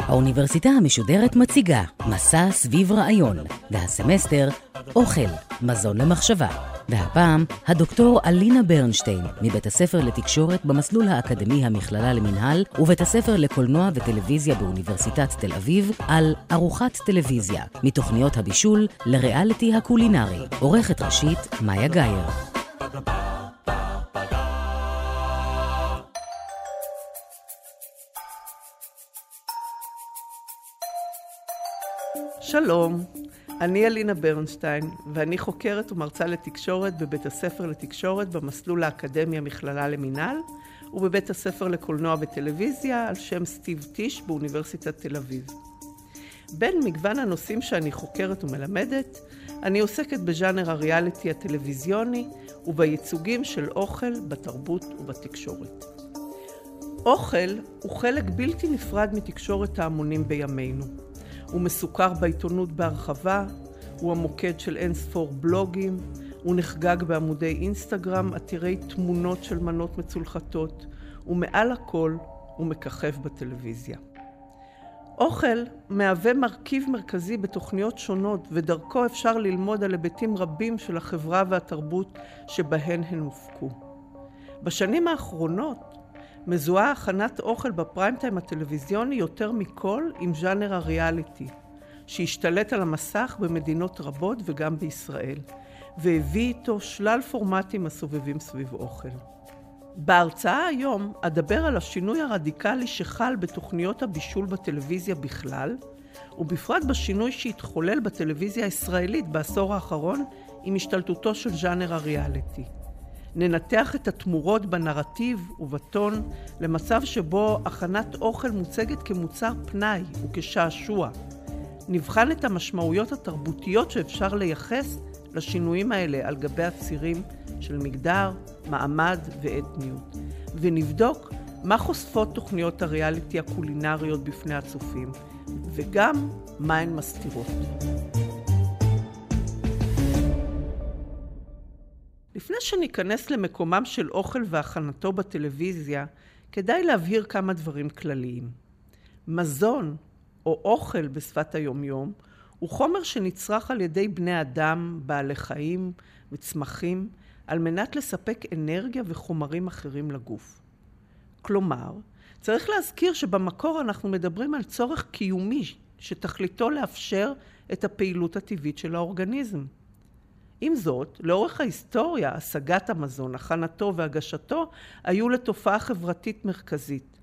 האוניברסיטה המשודרת מציגה מסע סביב רעיון, והסמסטר אוכל, מזון למחשבה. והפעם, הדוקטור אלינה ברנשטיין, מבית הספר לתקשורת במסלול האקדמי המכללה למינהל, ובית הספר לקולנוע וטלוויזיה באוניברסיטת תל אביב, על ארוחת טלוויזיה, מתוכניות הבישול לריאליטי הקולינרי. עורכת ראשית, מאיה גאייר. שלום, אני אלינה ברנשטיין, ואני חוקרת ומרצה לתקשורת בבית הספר לתקשורת במסלול האקדמיה מכללה למינהל, ובבית הספר לקולנוע וטלוויזיה על שם סטיב טיש באוניברסיטת תל אביב. בין מגוון הנושאים שאני חוקרת ומלמדת, אני עוסקת בז'אנר הריאליטי הטלוויזיוני ובייצוגים של אוכל בתרבות ובתקשורת. אוכל הוא חלק בלתי נפרד מתקשורת ההמונים בימינו. הוא מסוקר בעיתונות בהרחבה, הוא המוקד של אין ספור בלוגים, הוא נחגג בעמודי אינסטגרם עתירי תמונות של מנות מצולחתות, ומעל הכל הוא מככב בטלוויזיה. אוכל מהווה מרכיב מרכזי בתוכניות שונות, ודרכו אפשר ללמוד על היבטים רבים של החברה והתרבות שבהן הן הופקו. בשנים האחרונות מזוהה הכנת אוכל בפריים טיים הטלוויזיוני יותר מכל עם ז'אנר הריאליטי, שהשתלט על המסך במדינות רבות וגם בישראל, והביא איתו שלל פורמטים הסובבים סביב אוכל. בהרצאה היום אדבר על השינוי הרדיקלי שחל בתוכניות הבישול בטלוויזיה בכלל, ובפרט בשינוי שהתחולל בטלוויזיה הישראלית בעשור האחרון עם השתלטותו של ז'אנר הריאליטי. ננתח את התמורות בנרטיב ובטון למצב שבו הכנת אוכל מוצגת כמוצר פנאי וכשעשוע. נבחן את המשמעויות התרבותיות שאפשר לייחס לשינויים האלה על גבי הצירים של מגדר, מעמד ואתניות. ונבדוק מה חושפות תוכניות הריאליטי הקולינריות בפני הצופים, וגם מה הן מסתירות. לפני שניכנס למקומם של אוכל והכנתו בטלוויזיה, כדאי להבהיר כמה דברים כלליים. מזון, או אוכל בשפת היומיום, הוא חומר שנצרך על ידי בני אדם, בעלי חיים וצמחים, על מנת לספק אנרגיה וחומרים אחרים לגוף. כלומר, צריך להזכיר שבמקור אנחנו מדברים על צורך קיומי שתכליתו לאפשר את הפעילות הטבעית של האורגניזם. עם זאת, לאורך ההיסטוריה, השגת המזון, הכנתו והגשתו היו לתופעה חברתית מרכזית.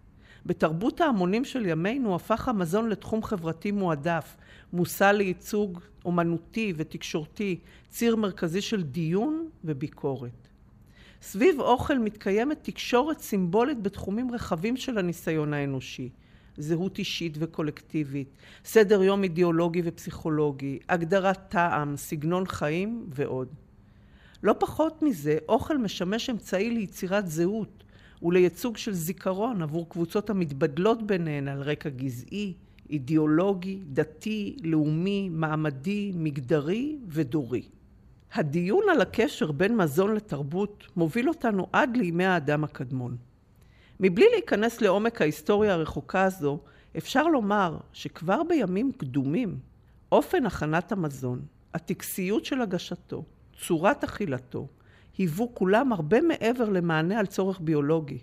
בתרבות ההמונים של ימינו הפך המזון לתחום חברתי מועדף, מושא לייצוג אומנותי ותקשורתי, ציר מרכזי של דיון וביקורת. סביב אוכל מתקיימת תקשורת סימבולית בתחומים רחבים של הניסיון האנושי. זהות אישית וקולקטיבית, סדר יום אידיאולוגי ופסיכולוגי, הגדרת טעם, סגנון חיים ועוד. לא פחות מזה, אוכל משמש אמצעי ליצירת זהות ולייצוג של זיכרון עבור קבוצות המתבדלות ביניהן על רקע גזעי, אידיאולוגי, דתי, לאומי, מעמדי, מגדרי ודורי. הדיון על הקשר בין מזון לתרבות מוביל אותנו עד לימי האדם הקדמון. מבלי להיכנס לעומק ההיסטוריה הרחוקה הזו, אפשר לומר שכבר בימים קדומים, אופן הכנת המזון, הטקסיות של הגשתו, צורת אכילתו, היוו כולם הרבה מעבר למענה על צורך ביולוגי.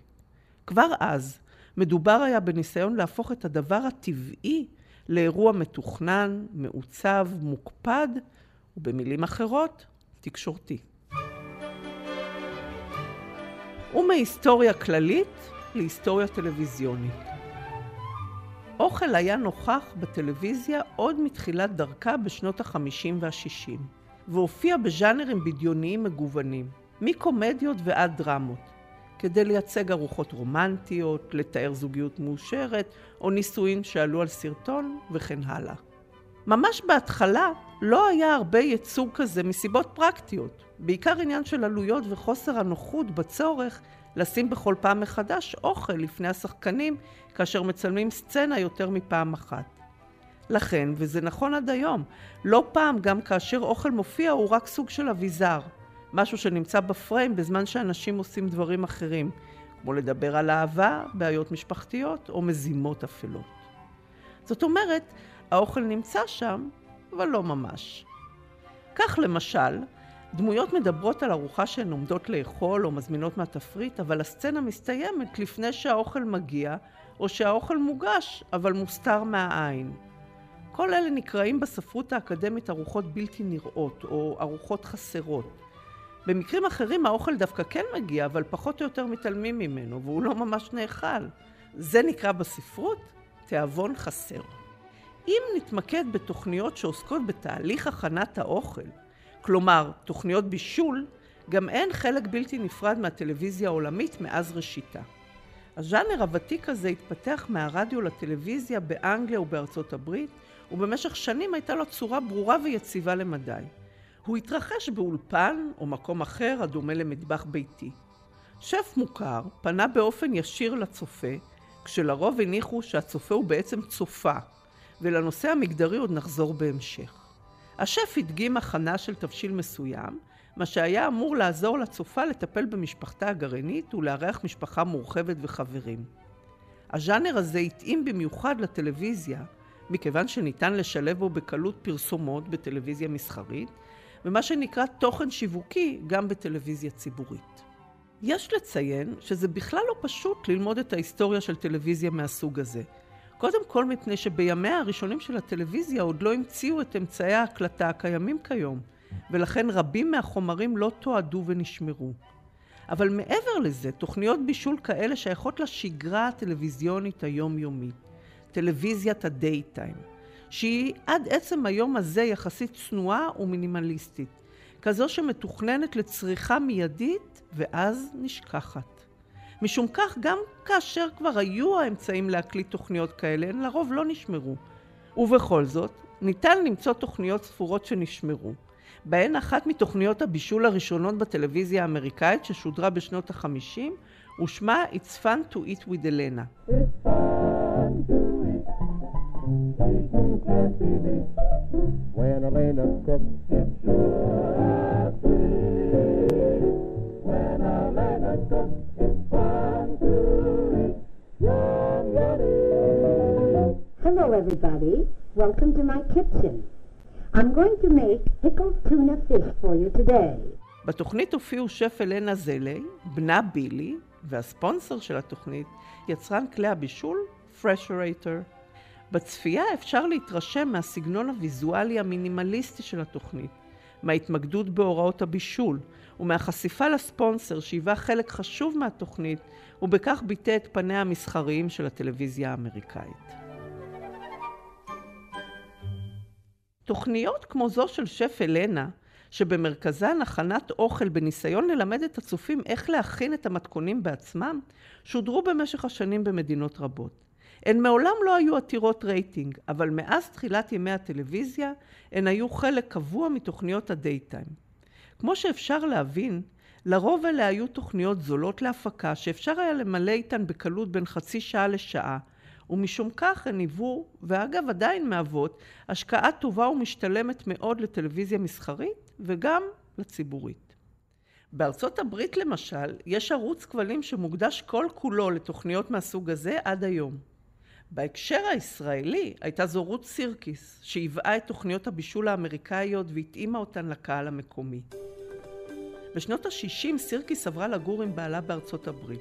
כבר אז מדובר היה בניסיון להפוך את הדבר הטבעי לאירוע מתוכנן, מעוצב, מוקפד, ובמילים אחרות, תקשורתי. ומהיסטוריה כללית להיסטוריה טלוויזיונית. אוכל היה נוכח בטלוויזיה עוד מתחילת דרכה בשנות החמישים והשישים, והופיע בז'אנרים בדיוניים מגוונים, מקומדיות ועד דרמות, כדי לייצג ארוחות רומנטיות, לתאר זוגיות מאושרת, או נישואין שעלו על סרטון, וכן הלאה. ממש בהתחלה לא היה הרבה ייצוג כזה מסיבות פרקטיות, בעיקר עניין של עלויות וחוסר הנוחות בצורך לשים בכל פעם מחדש אוכל לפני השחקנים כאשר מצלמים סצנה יותר מפעם אחת. לכן, וזה נכון עד היום, לא פעם גם כאשר אוכל מופיע הוא רק סוג של אביזר, משהו שנמצא בפריים בזמן שאנשים עושים דברים אחרים, כמו לדבר על אהבה, בעיות משפחתיות או מזימות אפלות. זאת אומרת, האוכל נמצא שם, אבל לא ממש. כך למשל, דמויות מדברות על ארוחה שהן עומדות לאכול או מזמינות מהתפריט, אבל הסצנה מסתיימת לפני שהאוכל מגיע, או שהאוכל מוגש, אבל מוסתר מהעין. כל אלה נקראים בספרות האקדמית ארוחות בלתי נראות, או ארוחות חסרות. במקרים אחרים האוכל דווקא כן מגיע, אבל פחות או יותר מתעלמים ממנו, והוא לא ממש נאכל. זה נקרא בספרות תיאבון חסר. אם נתמקד בתוכניות שעוסקות בתהליך הכנת האוכל, כלומר, תוכניות בישול, גם הן חלק בלתי נפרד מהטלוויזיה העולמית מאז ראשיתה. הז'אנר הוותיק הזה התפתח מהרדיו לטלוויזיה באנגליה ובארצות הברית, ובמשך שנים הייתה לו צורה ברורה ויציבה למדי. הוא התרחש באולפן או מקום אחר הדומה למטבח ביתי. שף מוכר פנה באופן ישיר לצופה, כשלרוב הניחו שהצופה הוא בעצם צופה, ולנושא המגדרי עוד נחזור בהמשך. השף הדגים הכנה של תבשיל מסוים, מה שהיה אמור לעזור לצופה לטפל במשפחתה הגרעינית ולארח משפחה מורחבת וחברים. הז'אנר הזה התאים במיוחד לטלוויזיה, מכיוון שניתן לשלב בו בקלות פרסומות בטלוויזיה מסחרית, ומה שנקרא תוכן שיווקי גם בטלוויזיה ציבורית. יש לציין שזה בכלל לא פשוט ללמוד את ההיסטוריה של טלוויזיה מהסוג הזה. קודם כל מפני שבימיה הראשונים של הטלוויזיה עוד לא המציאו את אמצעי ההקלטה הקיימים כיום, ולכן רבים מהחומרים לא תועדו ונשמרו. אבל מעבר לזה, תוכניות בישול כאלה שייכות לשגרה הטלוויזיונית היומיומית, טלוויזיית הדייטיים, שהיא עד עצם היום הזה יחסית צנועה ומינימליסטית, כזו שמתוכננת לצריכה מיידית ואז נשכחת. משום כך, גם כאשר כבר היו האמצעים להקליט תוכניות כאלה, הן לרוב לא נשמרו. ובכל זאת, ניתן למצוא תוכניות ספורות שנשמרו. בהן אחת מתוכניות הבישול הראשונות בטלוויזיה האמריקאית ששודרה בשנות החמישים, ושמה It's Fun to Eat with Elena. When Elena cooks, it's When Elena cooks, Hello, everybody. Welcome to my kitchen. I'm going to make pickled tuna fish for you today. בתוכנית הופיעו שף אלנה זלי, בנה בילי, והספונסר של התוכנית, יצרן כלי הבישול, פרשרייטר. בצפייה אפשר להתרשם מהסגנון הוויזואלי המינימליסטי של התוכנית, מההתמקדות בהוראות הבישול, ומהחשיפה לספונסר שהיווה חלק חשוב מהתוכנית, ובכך ביטא את פניה המסחריים של הטלוויזיה האמריקאית. תוכניות כמו זו של שף אלנה, שבמרכזן הכנת אוכל בניסיון ללמד את הצופים איך להכין את המתכונים בעצמם, שודרו במשך השנים במדינות רבות. הן מעולם לא היו עתירות רייטינג, אבל מאז תחילת ימי הטלוויזיה, הן היו חלק קבוע מתוכניות הדייטיים. כמו שאפשר להבין, לרוב אלה היו תוכניות זולות להפקה, שאפשר היה למלא איתן בקלות בין חצי שעה לשעה, ומשום כך הן היוו, ואגב עדיין מהוות, השקעה טובה ומשתלמת מאוד לטלוויזיה מסחרית וגם לציבורית. בארצות הברית למשל, יש ערוץ כבלים שמוקדש כל כולו לתוכניות מהסוג הזה עד היום. בהקשר הישראלי הייתה זו רות סירקיס, שהיווה את תוכניות הבישול האמריקאיות והתאימה אותן לקהל המקומי. בשנות ה-60 סירקיס עברה לגור עם בעלה בארצות הברית,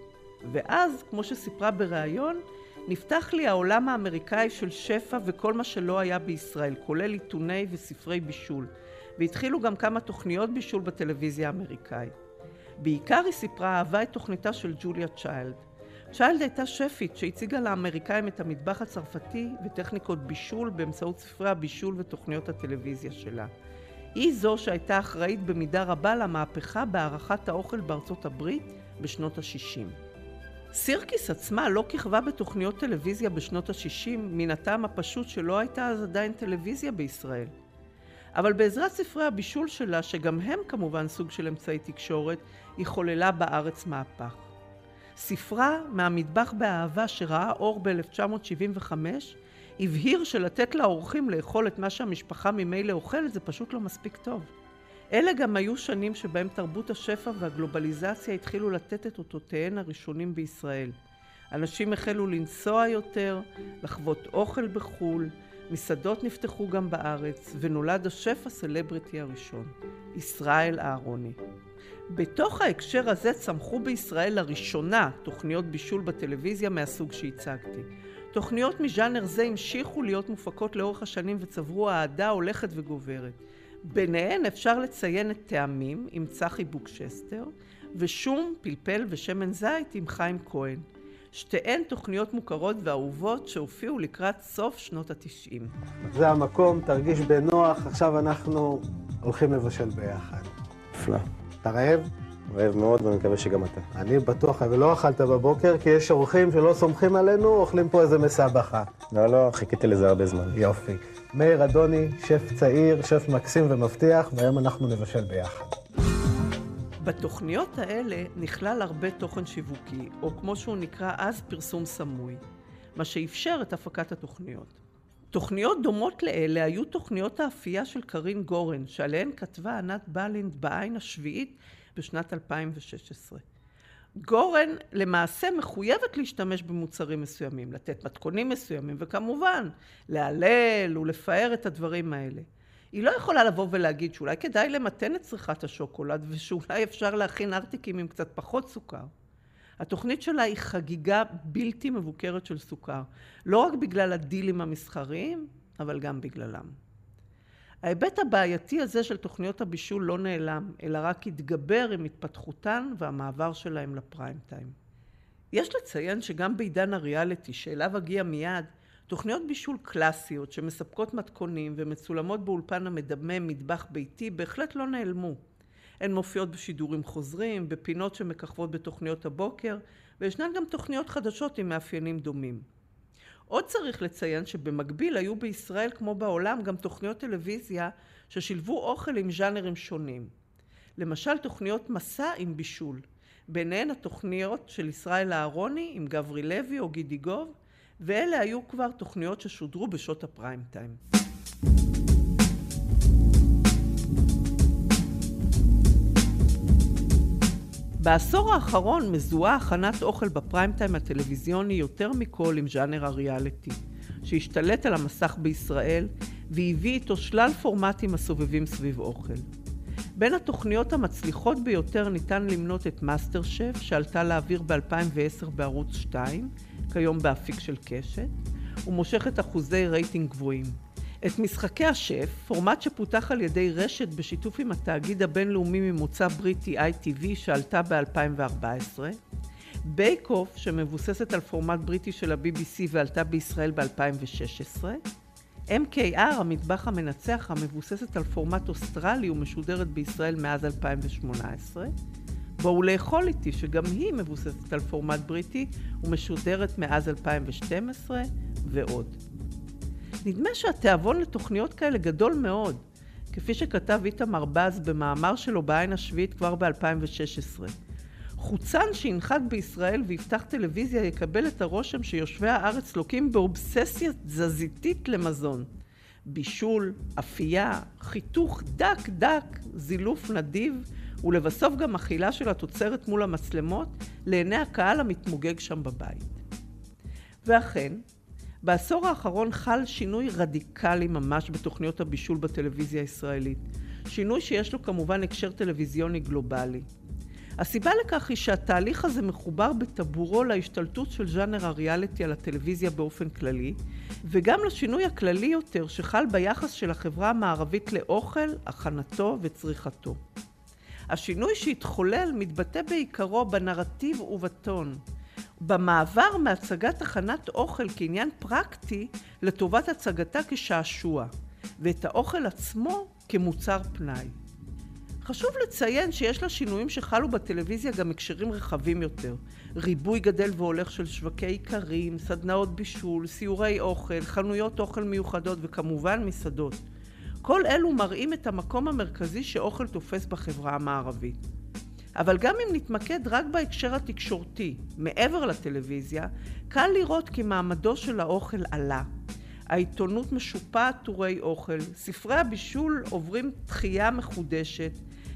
ואז, כמו שסיפרה בריאיון, נפתח לי העולם האמריקאי של שפע וכל מה שלא היה בישראל, כולל עיתוני וספרי בישול, והתחילו גם כמה תוכניות בישול בטלוויזיה האמריקאית. בעיקר היא סיפרה אהבה את תוכניתה של ג'וליה צ'יילד. צ'יילד הייתה שפית שהציגה לאמריקאים את המטבח הצרפתי וטכניקות בישול באמצעות ספרי הבישול ותוכניות הטלוויזיה שלה. היא זו שהייתה אחראית במידה רבה למהפכה בהערכת האוכל בארצות הברית בשנות ה-60. סירקיס עצמה לא כיכבה בתוכניות טלוויזיה בשנות ה-60 מן הטעם הפשוט שלא הייתה אז עדיין טלוויזיה בישראל. אבל בעזרת ספרי הבישול שלה, שגם הם כמובן סוג של אמצעי תקשורת, היא חוללה בארץ מהפך. ספרה מהמטבח באהבה שראה אור ב-1975 הבהיר שלתת לאורחים לאכול את מה שהמשפחה ממילא אוכלת זה פשוט לא מספיק טוב. אלה גם היו שנים שבהם תרבות השפע והגלובליזציה התחילו לתת את אותותיהן הראשונים בישראל. אנשים החלו לנסוע יותר, לחוות אוכל בחו"ל, מסעדות נפתחו גם בארץ, ונולד השף הסלבריטי הראשון, ישראל אהרוני. בתוך ההקשר הזה צמחו בישראל לראשונה תוכניות בישול בטלוויזיה מהסוג שהצגתי. תוכניות מז'אנר זה המשיכו להיות מופקות לאורך השנים וצברו אהדה הולכת וגוברת. ביניהן אפשר לציין את טעמים עם צחי בוקשסטר ושום, פלפל ושמן זית עם חיים כהן. שתיהן תוכניות מוכרות ואהובות שהופיעו לקראת סוף שנות התשעים. זה המקום, תרגיש בנוח, עכשיו אנחנו הולכים לבשל ביחד. נפלא. אתה רעב? רעב מאוד ואני מקווה שגם אתה. אני בטוח, ולא אכלת בבוקר, כי יש אורחים שלא סומכים עלינו, אוכלים פה איזה מסבכה. לא, לא, חיכיתי לזה הרבה זמן. יופי. מאיר אדוני, שף צעיר, שף מקסים ומבטיח, והיום אנחנו נבשל ביחד. בתוכניות האלה נכלל הרבה תוכן שיווקי, או כמו שהוא נקרא אז פרסום סמוי, מה שאפשר את הפקת התוכניות. תוכניות דומות לאלה היו תוכניות האפייה של קרין גורן, שעליהן כתבה ענת בלינד בעין השביעית בשנת 2016. גורן למעשה מחויבת להשתמש במוצרים מסוימים, לתת מתכונים מסוימים, וכמובן להלל ולפאר את הדברים האלה. היא לא יכולה לבוא ולהגיד שאולי כדאי למתן את צריכת השוקולד ושאולי אפשר להכין ארטיקים עם קצת פחות סוכר. התוכנית שלה היא חגיגה בלתי מבוקרת של סוכר, לא רק בגלל הדילים המסחריים, אבל גם בגללם. ההיבט הבעייתי הזה של תוכניות הבישול לא נעלם, אלא רק התגבר עם התפתחותן והמעבר שלהם לפריים טיים. יש לציין שגם בעידן הריאליטי, שאליו אגיע מיד, תוכניות בישול קלאסיות שמספקות מתכונים ומצולמות באולפן המדמם מטבח ביתי בהחלט לא נעלמו. הן מופיעות בשידורים חוזרים, בפינות שמככבות בתוכניות הבוקר, וישנן גם תוכניות חדשות עם מאפיינים דומים. עוד צריך לציין שבמקביל היו בישראל כמו בעולם גם תוכניות טלוויזיה ששילבו אוכל עם ז'אנרים שונים. למשל תוכניות מסע עם בישול, ביניהן התוכניות של ישראל אהרוני עם גברי לוי או גידי גוב, ואלה היו כבר תוכניות ששודרו בשעות הפריים טיים. בעשור האחרון מזוהה הכנת אוכל בפריים טיים הטלוויזיוני יותר מכל עם ז'אנר הריאליטי, שהשתלט על המסך בישראל והביא איתו שלל פורמטים הסובבים סביב אוכל. בין התוכניות המצליחות ביותר ניתן למנות את מאסטר שף, שעלתה לאוויר ב-2010 בערוץ 2, כיום באפיק של קשת, ומושכת אחוזי רייטינג גבוהים. את משחקי השף, פורמט שפותח על ידי רשת בשיתוף עם התאגיד הבינלאומי ממוצא בריטי ITV שעלתה ב-2014, בייק אוף שמבוססת על פורמט בריטי של ה-BBC ועלתה בישראל ב-2016, MKR המטבח המנצח המבוססת על פורמט אוסטרלי ומשודרת בישראל מאז 2018, בואו לאכול איתי שגם היא מבוססת על פורמט בריטי ומשודרת מאז 2012 ועוד. נדמה שהתיאבון לתוכניות כאלה גדול מאוד, כפי שכתב איתמר בז במאמר שלו בעין השביעית כבר ב-2016. חוצן שינחת בישראל ויפתח טלוויזיה יקבל את הרושם שיושבי הארץ לוקים באובססיה תזזיתית למזון. בישול, אפייה, חיתוך דק דק, זילוף נדיב, ולבסוף גם אכילה של התוצרת מול המצלמות לעיני הקהל המתמוגג שם בבית. ואכן, בעשור האחרון חל שינוי רדיקלי ממש בתוכניות הבישול בטלוויזיה הישראלית. שינוי שיש לו כמובן הקשר טלוויזיוני גלובלי. הסיבה לכך היא שהתהליך הזה מחובר בטבורו להשתלטות של ז'אנר הריאליטי על הטלוויזיה באופן כללי, וגם לשינוי הכללי יותר שחל ביחס של החברה המערבית לאוכל, הכנתו וצריכתו. השינוי שהתחולל מתבטא בעיקרו בנרטיב ובטון, במעבר מהצגת הכנת אוכל כעניין פרקטי לטובת הצגתה כשעשוע, ואת האוכל עצמו כמוצר פנאי. חשוב לציין שיש לשינויים שחלו בטלוויזיה גם הקשרים רחבים יותר. ריבוי גדל והולך של שווקי איכרים, סדנאות בישול, סיורי אוכל, חנויות אוכל מיוחדות וכמובן מסעדות. כל אלו מראים את המקום המרכזי שאוכל תופס בחברה המערבית. אבל גם אם נתמקד רק בהקשר התקשורתי, מעבר לטלוויזיה, קל לראות כי מעמדו של האוכל עלה. העיתונות משופעת טורי אוכל, ספרי הבישול עוברים תחייה מחודשת,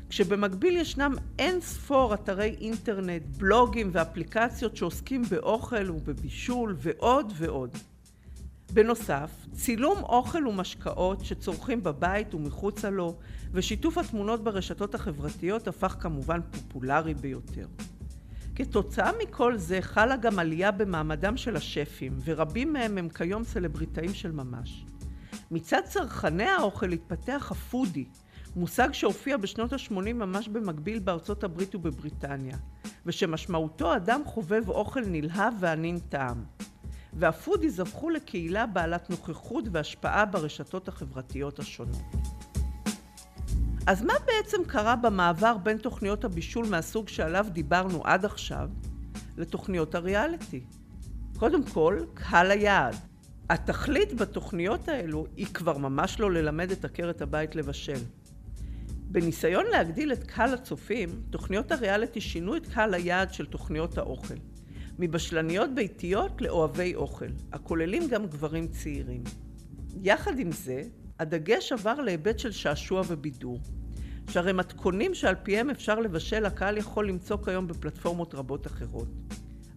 כשבמקביל ישנם אין ספור אתרי אינטרנט, בלוגים ואפליקציות שעוסקים באוכל ובבישול ועוד ועוד. בנוסף, צילום אוכל ומשקאות שצורכים בבית ומחוצה לו, ושיתוף התמונות ברשתות החברתיות הפך כמובן פופולרי ביותר. כתוצאה מכל זה חלה גם עלייה במעמדם של השפים, ורבים מהם הם כיום סלבריטאים של ממש. מצד צרכני האוכל התפתח הפודי, מושג שהופיע בשנות ה-80 ממש במקביל בארצות הברית ובבריטניה, ושמשמעותו אדם חובב אוכל נלהב וענין טעם. והפודיז הפכו לקהילה בעלת נוכחות והשפעה ברשתות החברתיות השונות. אז מה בעצם קרה במעבר בין תוכניות הבישול מהסוג שעליו דיברנו עד עכשיו לתוכניות הריאליטי? קודם כל, קהל היעד. התכלית בתוכניות האלו היא כבר ממש לא ללמד את עקרת הבית לבשל. בניסיון להגדיל את קהל הצופים, תוכניות הריאליטי שינו את קהל היעד של תוכניות האוכל. מבשלניות ביתיות לאוהבי אוכל, הכוללים גם גברים צעירים. יחד עם זה, הדגש עבר להיבט של שעשוע ובידור. שהרי מתכונים שעל פיהם אפשר לבשל, הקהל יכול למצוא כיום בפלטפורמות רבות אחרות.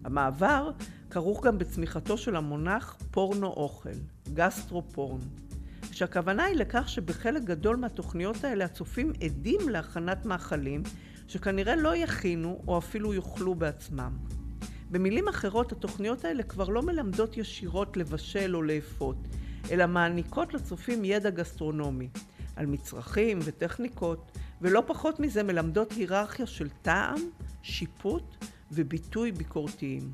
המעבר כרוך גם בצמיחתו של המונח פורנו אוכל, גסטרו-פורן, שהכוונה היא לכך שבחלק גדול מהתוכניות האלה הצופים עדים להכנת מאכלים שכנראה לא יכינו או אפילו יאכלו בעצמם. במילים אחרות, התוכניות האלה כבר לא מלמדות ישירות לבשל או לאפות, אלא מעניקות לצופים ידע גסטרונומי על מצרכים וטכניקות, ולא פחות מזה מלמדות היררכיה של טעם, שיפוט וביטוי ביקורתיים.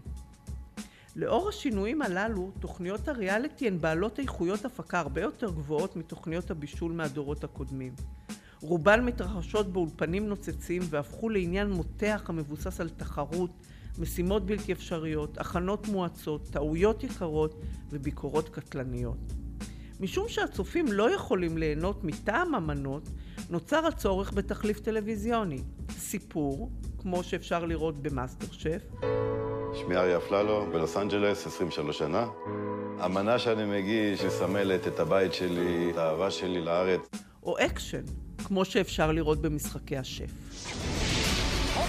לאור השינויים הללו, תוכניות הריאליטי הן בעלות איכויות הפקה הרבה יותר גבוהות מתוכניות הבישול מהדורות הקודמים. רובן מתרחשות באולפנים נוצצים והפכו לעניין מותח המבוסס על תחרות, משימות בלתי אפשריות, הכנות מואצות, טעויות יקרות וביקורות קטלניות. משום שהצופים לא יכולים ליהנות מטעם המנות, נוצר הצורך בתחליף טלוויזיוני. סיפור, כמו שאפשר לראות במאסטר שף. שמי אריה אפללו, בלוס אנג'לס, 23 שנה. המנה שאני מגיש מסמלת את הבית שלי, את האהבה שלי לארץ. או אקשן, כמו שאפשר לראות במשחקי השף.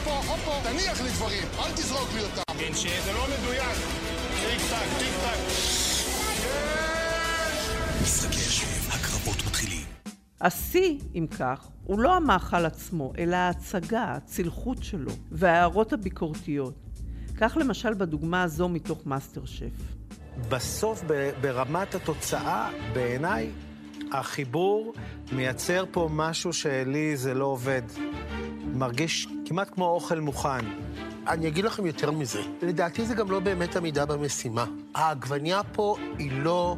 הופו, הופו, תניח לי דברים, אל תזרוק לי אותם. כן, שזה לא מדויק. טיק טק, טיק טק. משחקי השף, הקרבות מתחילים. השיא, אם כך, הוא לא המאכל עצמו, אלא ההצגה, הצילחות שלו, וההערות הביקורתיות. כך למשל בדוגמה הזו מתוך מאסטר שף. בסוף, ברמת התוצאה, בעיניי, החיבור מייצר פה משהו שלי זה לא עובד. מרגיש כמעט כמו אוכל מוכן. אני אגיד לכם יותר מזה, לדעתי זה גם לא באמת עמידה במשימה. העגבניה פה היא לא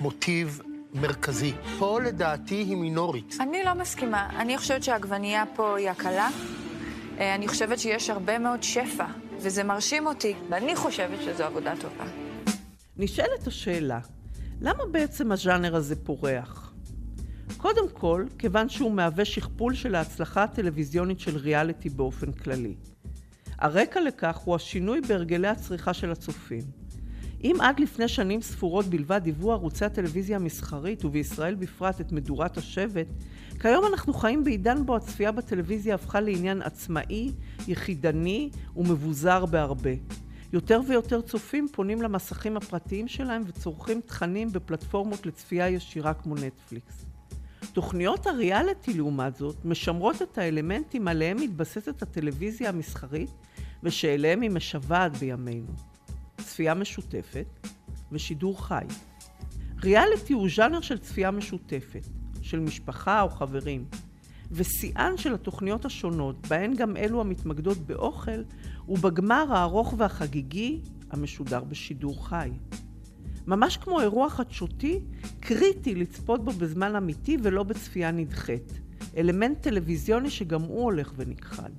מוטיב מרכזי. פה לדעתי היא מינורית. אני לא מסכימה. אני חושבת שהעגבנייה פה היא הקלה. אה, אני חושבת שיש הרבה מאוד שפע, וזה מרשים אותי, ואני חושבת שזו עבודה טובה. נשאלת השאלה, למה בעצם הז'אנר הזה פורח? קודם כל, כיוון שהוא מהווה שכפול של ההצלחה הטלוויזיונית של ריאליטי באופן כללי. הרקע לכך הוא השינוי בהרגלי הצריכה של הצופים. אם עד לפני שנים ספורות בלבד היוו ערוצי הטלוויזיה המסחרית, ובישראל בפרט את מדורת השבט, כיום אנחנו חיים בעידן בו הצפייה בטלוויזיה הפכה לעניין עצמאי, יחידני ומבוזר בהרבה. יותר ויותר צופים פונים למסכים הפרטיים שלהם וצורכים תכנים בפלטפורמות לצפייה ישירה כמו נטפליקס. תוכניות הריאליטי לעומת זאת משמרות את האלמנטים עליהם מתבססת הטלוויזיה המסחרית ושאליהם היא משוועת בימינו. צפייה משותפת ושידור חי. ריאליטי הוא ז'אנר של צפייה משותפת, של משפחה או חברים, ושיאן של התוכניות השונות, בהן גם אלו המתמקדות באוכל, הוא בגמר הארוך והחגיגי המשודר בשידור חי. ממש כמו אירוע חדשותי, קריטי לצפות בו בזמן אמיתי ולא בצפייה נדחית. אלמנט טלוויזיוני שגם הוא הולך ונכחד.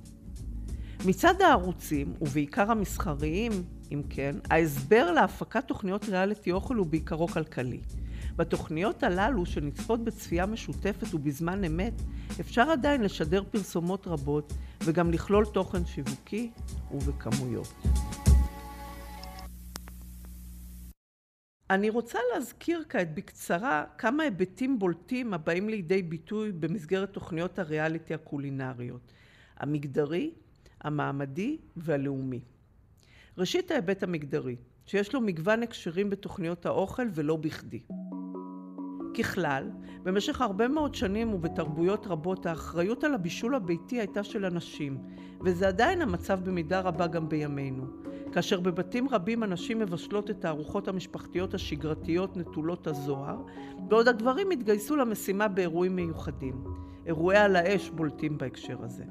מצד הערוצים, ובעיקר המסחריים, אם כן, ההסבר להפקת תוכניות ריאליטי אוכל הוא בעיקרו כלכלי. בתוכניות הללו, שנצפות בצפייה משותפת ובזמן אמת, אפשר עדיין לשדר פרסומות רבות וגם לכלול תוכן שיווקי ובכמויות. אני רוצה להזכיר כעת בקצרה כמה היבטים בולטים הבאים לידי ביטוי במסגרת תוכניות הריאליטי הקולינריות, המגדרי, המעמדי והלאומי. ראשית ההיבט המגדרי, שיש לו מגוון הקשרים בתוכניות האוכל ולא בכדי. ככלל, במשך הרבה מאוד שנים ובתרבויות רבות האחריות על הבישול הביתי הייתה של הנשים, וזה עדיין המצב במידה רבה גם בימינו. כאשר בבתים רבים הנשים מבשלות את הארוחות המשפחתיות השגרתיות נטולות הזוהר, בעוד הגברים התגייסו למשימה באירועים מיוחדים. אירועי על האש בולטים בהקשר הזה.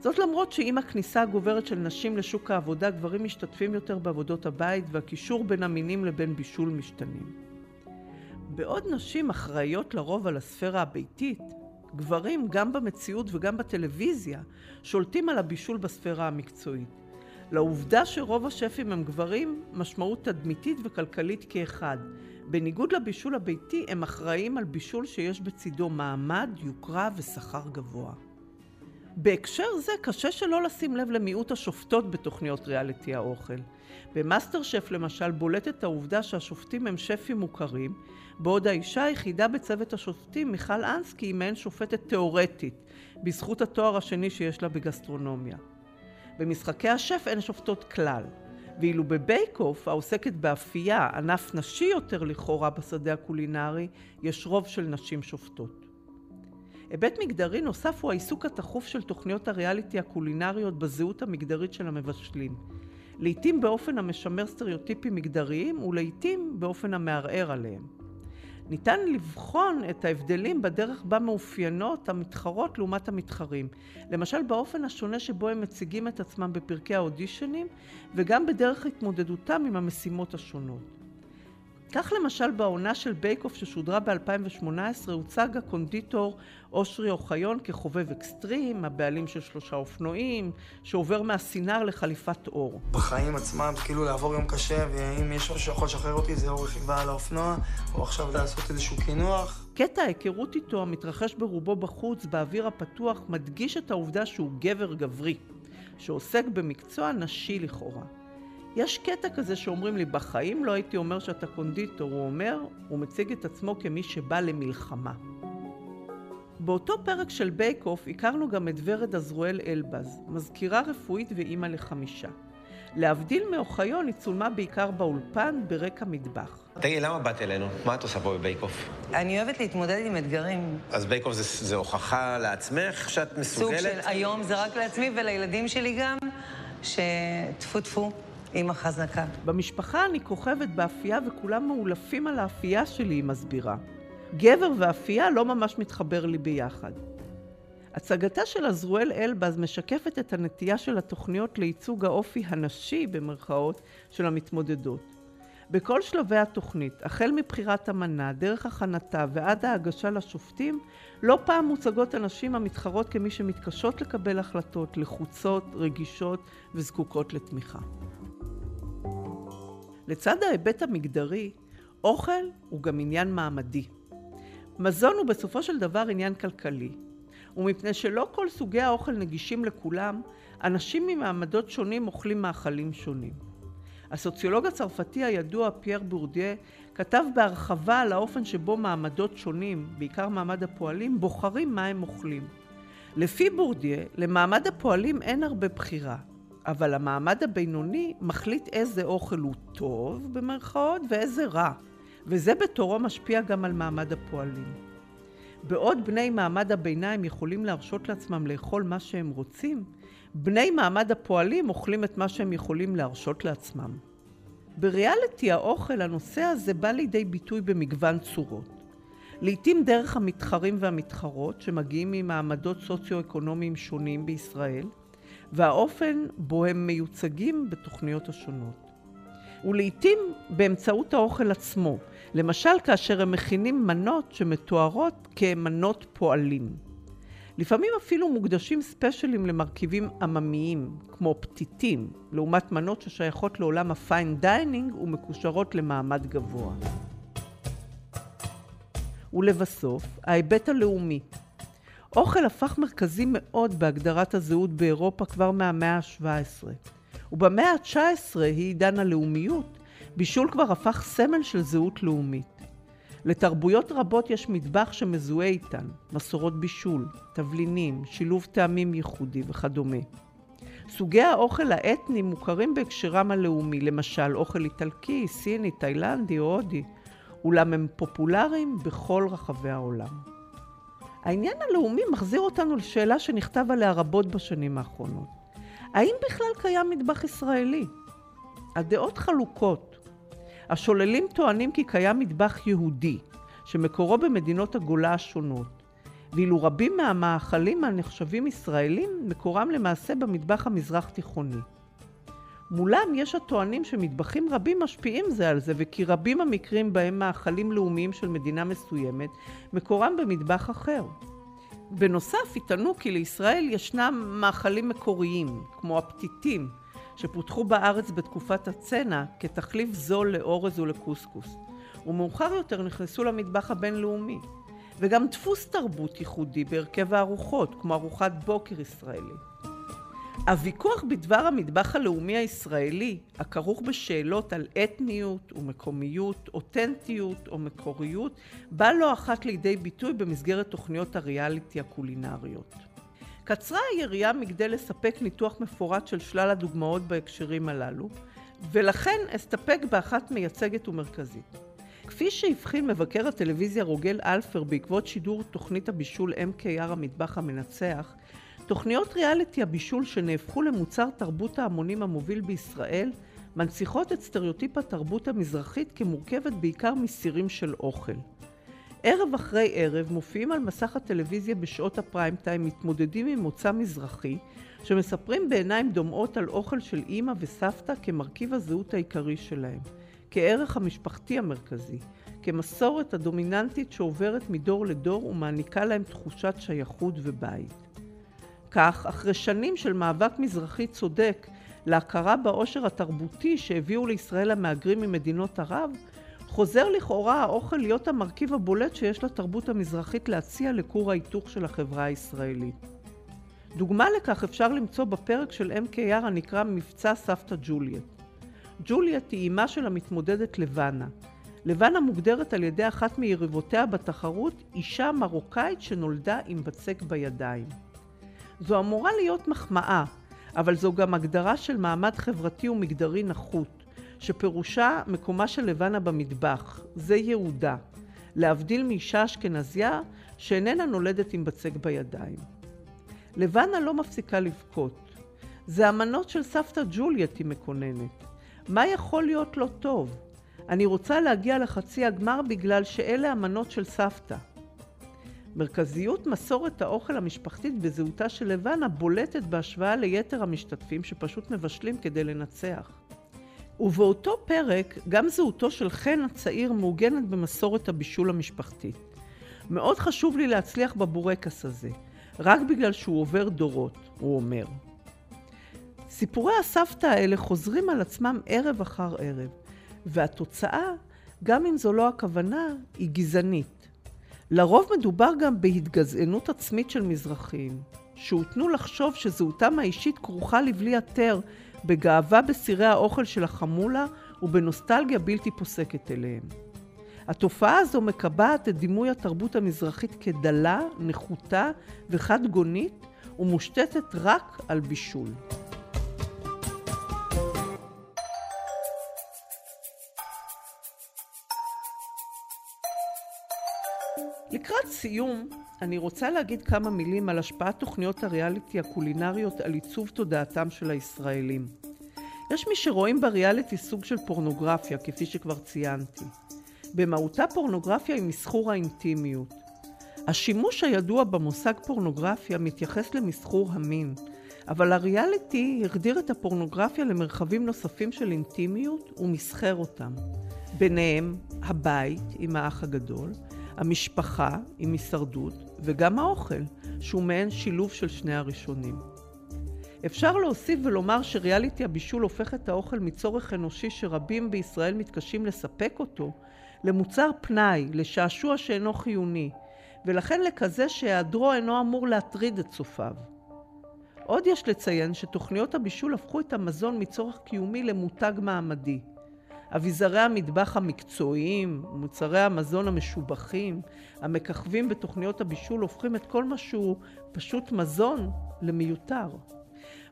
זאת למרות שעם הכניסה הגוברת של נשים לשוק העבודה, גברים משתתפים יותר בעבודות הבית והקישור בין המינים לבין בישול משתנים. בעוד נשים אחראיות לרוב על הספירה הביתית, גברים, גם במציאות וגם בטלוויזיה, שולטים על הבישול בספירה המקצועית. לעובדה שרוב השפים הם גברים, משמעות תדמיתית וכלכלית כאחד. בניגוד לבישול הביתי, הם אחראים על בישול שיש בצידו מעמד, יוקרה ושכר גבוה. בהקשר זה קשה שלא לשים לב למיעוט השופטות בתוכניות ריאליטי האוכל. במאסטר שף למשל בולטת העובדה שהשופטים הם שפים מוכרים, בעוד האישה היחידה בצוות השופטים, מיכל אנסקי, היא מעין שופטת תאורטית, בזכות התואר השני שיש לה בגסטרונומיה. במשחקי השף אין שופטות כלל, ואילו בבייק אוף, העוסקת באפייה, ענף נשי יותר לכאורה בשדה הקולינרי, יש רוב של נשים שופטות. היבט מגדרי נוסף הוא העיסוק התכוף של תוכניות הריאליטי הקולינריות בזהות המגדרית של המבשלים. לעתים באופן המשמר סטריאוטיפים מגדריים ולעתים באופן המערער עליהם. ניתן לבחון את ההבדלים בדרך בה מאופיינות המתחרות לעומת המתחרים. למשל באופן השונה שבו הם מציגים את עצמם בפרקי האודישנים וגם בדרך התמודדותם עם המשימות השונות. כך למשל בעונה של בייק אוף ששודרה ב-2018 הוצג הקונדיטור אושרי אוחיון כחובב אקסטרים, הבעלים של שלושה אופנועים, שעובר מהסינר לחליפת עור. בחיים עצמם, כאילו לעבור יום קשה, ואם יש משהו שיכול לשחרר אותי זה או רכיבה על האופנוע, או עכשיו לעשות איזשהו קינוח. קטע ההיכרות איתו, המתרחש ברובו בחוץ, באוויר הפתוח, מדגיש את העובדה שהוא גבר גברי, שעוסק במקצוע נשי לכאורה. יש קטע כזה שאומרים לי, בחיים לא הייתי אומר שאתה קונדיטור, הוא אומר, הוא מציג את עצמו כמי שבא למלחמה. באותו פרק של בייק אוף הכרנו גם את ורד עזרואל אלבז, מזכירה רפואית ואימא לחמישה. להבדיל מאוחיון, היא צולמה בעיקר באולפן, ברקע מטבח. תגידי, למה באת אלינו? מה את עושה פה בבייק אוף? אני אוהבת להתמודד עם אתגרים. אז בייק אוף זה, זה הוכחה לעצמך שאת מסוגלת? סוג של היום זה רק לעצמי ולילדים שלי גם, שטפו טפו. עם החזקה. במשפחה אני כוכבת באפייה וכולם מאולפים על האפייה שלי, היא מסבירה. גבר ואפייה לא ממש מתחבר לי ביחד. הצגתה של עזרואל אלבז משקפת את הנטייה של התוכניות לייצוג האופי הנשי, במרכאות, של המתמודדות. בכל שלבי התוכנית, החל מבחירת המנה, דרך הכנתה ועד ההגשה לשופטים, לא פעם מוצגות הנשים המתחרות כמי שמתקשות לקבל החלטות, לחוצות, רגישות וזקוקות לתמיכה. לצד ההיבט המגדרי, אוכל הוא גם עניין מעמדי. מזון הוא בסופו של דבר עניין כלכלי, ומפני שלא כל סוגי האוכל נגישים לכולם, אנשים ממעמדות שונים אוכלים מאכלים שונים. הסוציולוג הצרפתי הידוע פייר בורדיה כתב בהרחבה על האופן שבו מעמדות שונים, בעיקר מעמד הפועלים, בוחרים מה הם אוכלים. לפי בורדיה, למעמד הפועלים אין הרבה בחירה. אבל המעמד הבינוני מחליט איזה אוכל הוא טוב, במרכאות, ואיזה רע. וזה בתורו משפיע גם על מעמד הפועלים. בעוד בני מעמד הביניים יכולים להרשות לעצמם לאכול מה שהם רוצים, בני מעמד הפועלים אוכלים את מה שהם יכולים להרשות לעצמם. בריאליטי האוכל הנושא הזה בא לידי ביטוי במגוון צורות. לעתים דרך המתחרים והמתחרות שמגיעים ממעמדות סוציו-אקונומיים שונים בישראל, והאופן בו הם מיוצגים בתוכניות השונות. ולעיתים באמצעות האוכל עצמו, למשל כאשר הם מכינים מנות שמתוארות כמנות פועלים. לפעמים אפילו מוקדשים ספיישלים למרכיבים עממיים, כמו פתיתים, לעומת מנות ששייכות לעולם ה fine dining ומקושרות למעמד גבוה. ולבסוף, ההיבט הלאומי, אוכל הפך מרכזי מאוד בהגדרת הזהות באירופה כבר מהמאה ה-17. ובמאה ה-19 היא עידן הלאומיות, בישול כבר הפך סמל של זהות לאומית. לתרבויות רבות יש מטבח שמזוהה איתן, מסורות בישול, תבלינים, שילוב טעמים ייחודי וכדומה. סוגי האוכל האתני מוכרים בהקשרם הלאומי, למשל אוכל איטלקי, סיני, תאילנדי או הודי, אולם הם פופולריים בכל רחבי העולם. העניין הלאומי מחזיר אותנו לשאלה שנכתב עליה רבות בשנים האחרונות. האם בכלל קיים מטבח ישראלי? הדעות חלוקות. השוללים טוענים כי קיים מטבח יהודי, שמקורו במדינות הגולה השונות, ואילו רבים מהמאכלים הנחשבים ישראלים, מקורם למעשה במטבח המזרח תיכוני. מולם יש הטוענים שמטבחים רבים משפיעים זה על זה, וכי רבים המקרים בהם מאכלים לאומיים של מדינה מסוימת, מקורם במטבח אחר. בנוסף, יטענו כי לישראל ישנם מאכלים מקוריים, כמו הפתיתים, שפותחו בארץ בתקופת הצנע כתחליף זול לאורז ולקוסקוס, ומאוחר יותר נכנסו למטבח הבינלאומי. וגם דפוס תרבות ייחודי בהרכב הארוחות, כמו ארוחת בוקר ישראלית. הוויכוח בדבר המטבח הלאומי הישראלי, הכרוך בשאלות על אתניות ומקומיות, אותנטיות או מקוריות, בא לא אחת לידי ביטוי במסגרת תוכניות הריאליטי הקולינריות. קצרה היריעה מכדי לספק ניתוח מפורט של שלל הדוגמאות בהקשרים הללו, ולכן אסתפק באחת מייצגת ומרכזית. כפי שהבחין מבקר הטלוויזיה רוגל אלפר בעקבות שידור תוכנית הבישול MKR המטבח המנצח, תוכניות ריאליטי הבישול שנהפכו למוצר תרבות ההמונים המוביל בישראל, מנציחות את סטריאוטיפ התרבות המזרחית כמורכבת בעיקר מסירים של אוכל. ערב אחרי ערב מופיעים על מסך הטלוויזיה בשעות הפריים טיים מתמודדים עם מוצא מזרחי, שמספרים בעיניים דומעות על אוכל של אימא וסבתא כמרכיב הזהות העיקרי שלהם, כערך המשפחתי המרכזי, כמסורת הדומיננטית שעוברת מדור לדור ומעניקה להם תחושת שייכות ובית. כך, אחרי שנים של מאבק מזרחי צודק להכרה בעושר התרבותי שהביאו לישראל המהגרים ממדינות ערב, חוזר לכאורה האוכל להיות המרכיב הבולט שיש לתרבות המזרחית להציע לכור ההיתוך של החברה הישראלית. דוגמה לכך אפשר למצוא בפרק של MKR הנקרא מבצע סבתא ג'וליאט. ג'וליאט היא אימה של המתמודדת לבנה. לבנה מוגדרת על ידי אחת מיריבותיה בתחרות אישה מרוקאית שנולדה עם בצק בידיים. זו אמורה להיות מחמאה, אבל זו גם הגדרה של מעמד חברתי ומגדרי נחות, שפירושה מקומה של לבנה במטבח, זה יהודה, להבדיל מאישה אשכנזיה שאיננה נולדת עם בצק בידיים. לבנה לא מפסיקה לבכות. זה המנות של סבתא ג'וליאט, היא מקוננת. מה יכול להיות לא טוב? אני רוצה להגיע לחצי הגמר בגלל שאלה המנות של סבתא. מרכזיות מסורת האוכל המשפחתית בזהותה של לבנה בולטת בהשוואה ליתר המשתתפים שפשוט מבשלים כדי לנצח. ובאותו פרק גם זהותו של חן הצעיר מעוגנת במסורת הבישול המשפחתית. מאוד חשוב לי להצליח בבורקס הזה, רק בגלל שהוא עובר דורות, הוא אומר. סיפורי הסבתא האלה חוזרים על עצמם ערב אחר ערב, והתוצאה, גם אם זו לא הכוונה, היא גזענית. לרוב מדובר גם בהתגזענות עצמית של מזרחים, שהותנו לחשוב שזהותם האישית כרוכה לבלי היתר בגאווה בסירי האוכל של החמולה ובנוסטלגיה בלתי פוסקת אליהם. התופעה הזו מקבעת את דימוי התרבות המזרחית כדלה, נחותה וחד גונית ומושתתת רק על בישול. לקראת סיום, אני רוצה להגיד כמה מילים על השפעת תוכניות הריאליטי הקולינריות על עיצוב תודעתם של הישראלים. יש מי שרואים בריאליטי סוג של פורנוגרפיה, כפי שכבר ציינתי. במהותה פורנוגרפיה היא מסחור האינטימיות. השימוש הידוע במושג פורנוגרפיה מתייחס למסחור המין, אבל הריאליטי הגדיר את הפורנוגרפיה למרחבים נוספים של אינטימיות ומסחר אותם. ביניהם הבית עם האח הגדול, המשפחה עם הישרדות, וגם האוכל, שהוא מעין שילוב של שני הראשונים. אפשר להוסיף ולומר שריאליטי הבישול הופך את האוכל מצורך אנושי שרבים בישראל מתקשים לספק אותו, למוצר פנאי, לשעשוע שאינו חיוני, ולכן לכזה שהיעדרו אינו אמור להטריד את צופיו. עוד יש לציין שתוכניות הבישול הפכו את המזון מצורך קיומי למותג מעמדי. אביזרי המטבח המקצועיים, מוצרי המזון המשובחים, המככבים בתוכניות הבישול, הופכים את כל מה שהוא פשוט מזון למיותר.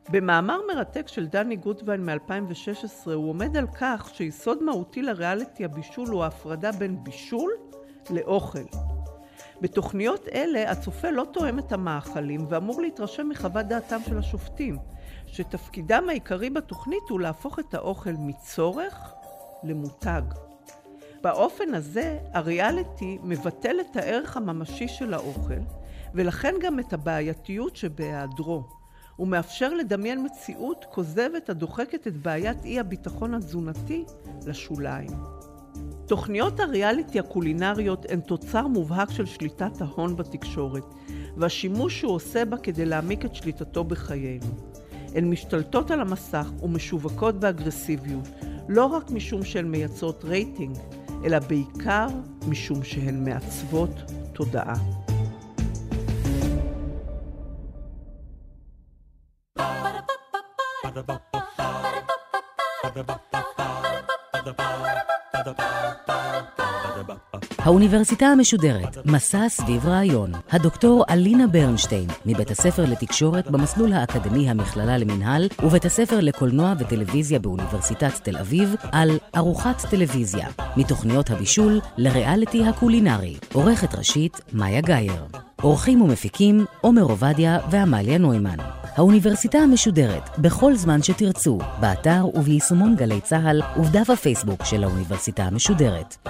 במאמר מרתק של דני גוטווין מ-2016 הוא עומד על כך שיסוד מהותי לריאליטי הבישול הוא ההפרדה בין בישול לאוכל. בתוכניות אלה הצופה לא תואם את המאכלים ואמור להתרשם מחוות דעתם של השופטים, שתפקידם העיקרי בתוכנית הוא להפוך את האוכל מצורך למותג. באופן הזה הריאליטי מבטל את הערך הממשי של האוכל ולכן גם את הבעייתיות שבהיעדרו. הוא מאפשר לדמיין מציאות כוזבת הדוחקת את בעיית אי הביטחון התזונתי לשוליים. תוכניות הריאליטי הקולינריות הן תוצר מובהק של שליטת ההון בתקשורת, והשימוש שהוא עושה בה כדי להעמיק את שליטתו בחיינו. הן משתלטות על המסך ומשווקות באגרסיביות, לא רק משום שהן מייצרות רייטינג, אלא בעיקר משום שהן מעצבות תודעה. האוניברסיטה המשודרת, מסע סביב רעיון. הדוקטור אלינה ברנשטיין, מבית הספר לתקשורת במסלול האקדמי המכללה למינהל, ובית הספר לקולנוע וטלוויזיה באוניברסיטת תל אביב, על ארוחת טלוויזיה, מתוכניות הבישול לריאליטי הקולינרי. עורכת ראשית, מאיה גאייר. עורכים ומפיקים, עומר עובדיה ועמליה נוימן. האוניברסיטה המשודרת, בכל זמן שתרצו, באתר וביישומון גלי צה"ל ובדף הפייסבוק של האוניברסיטה המשודרת.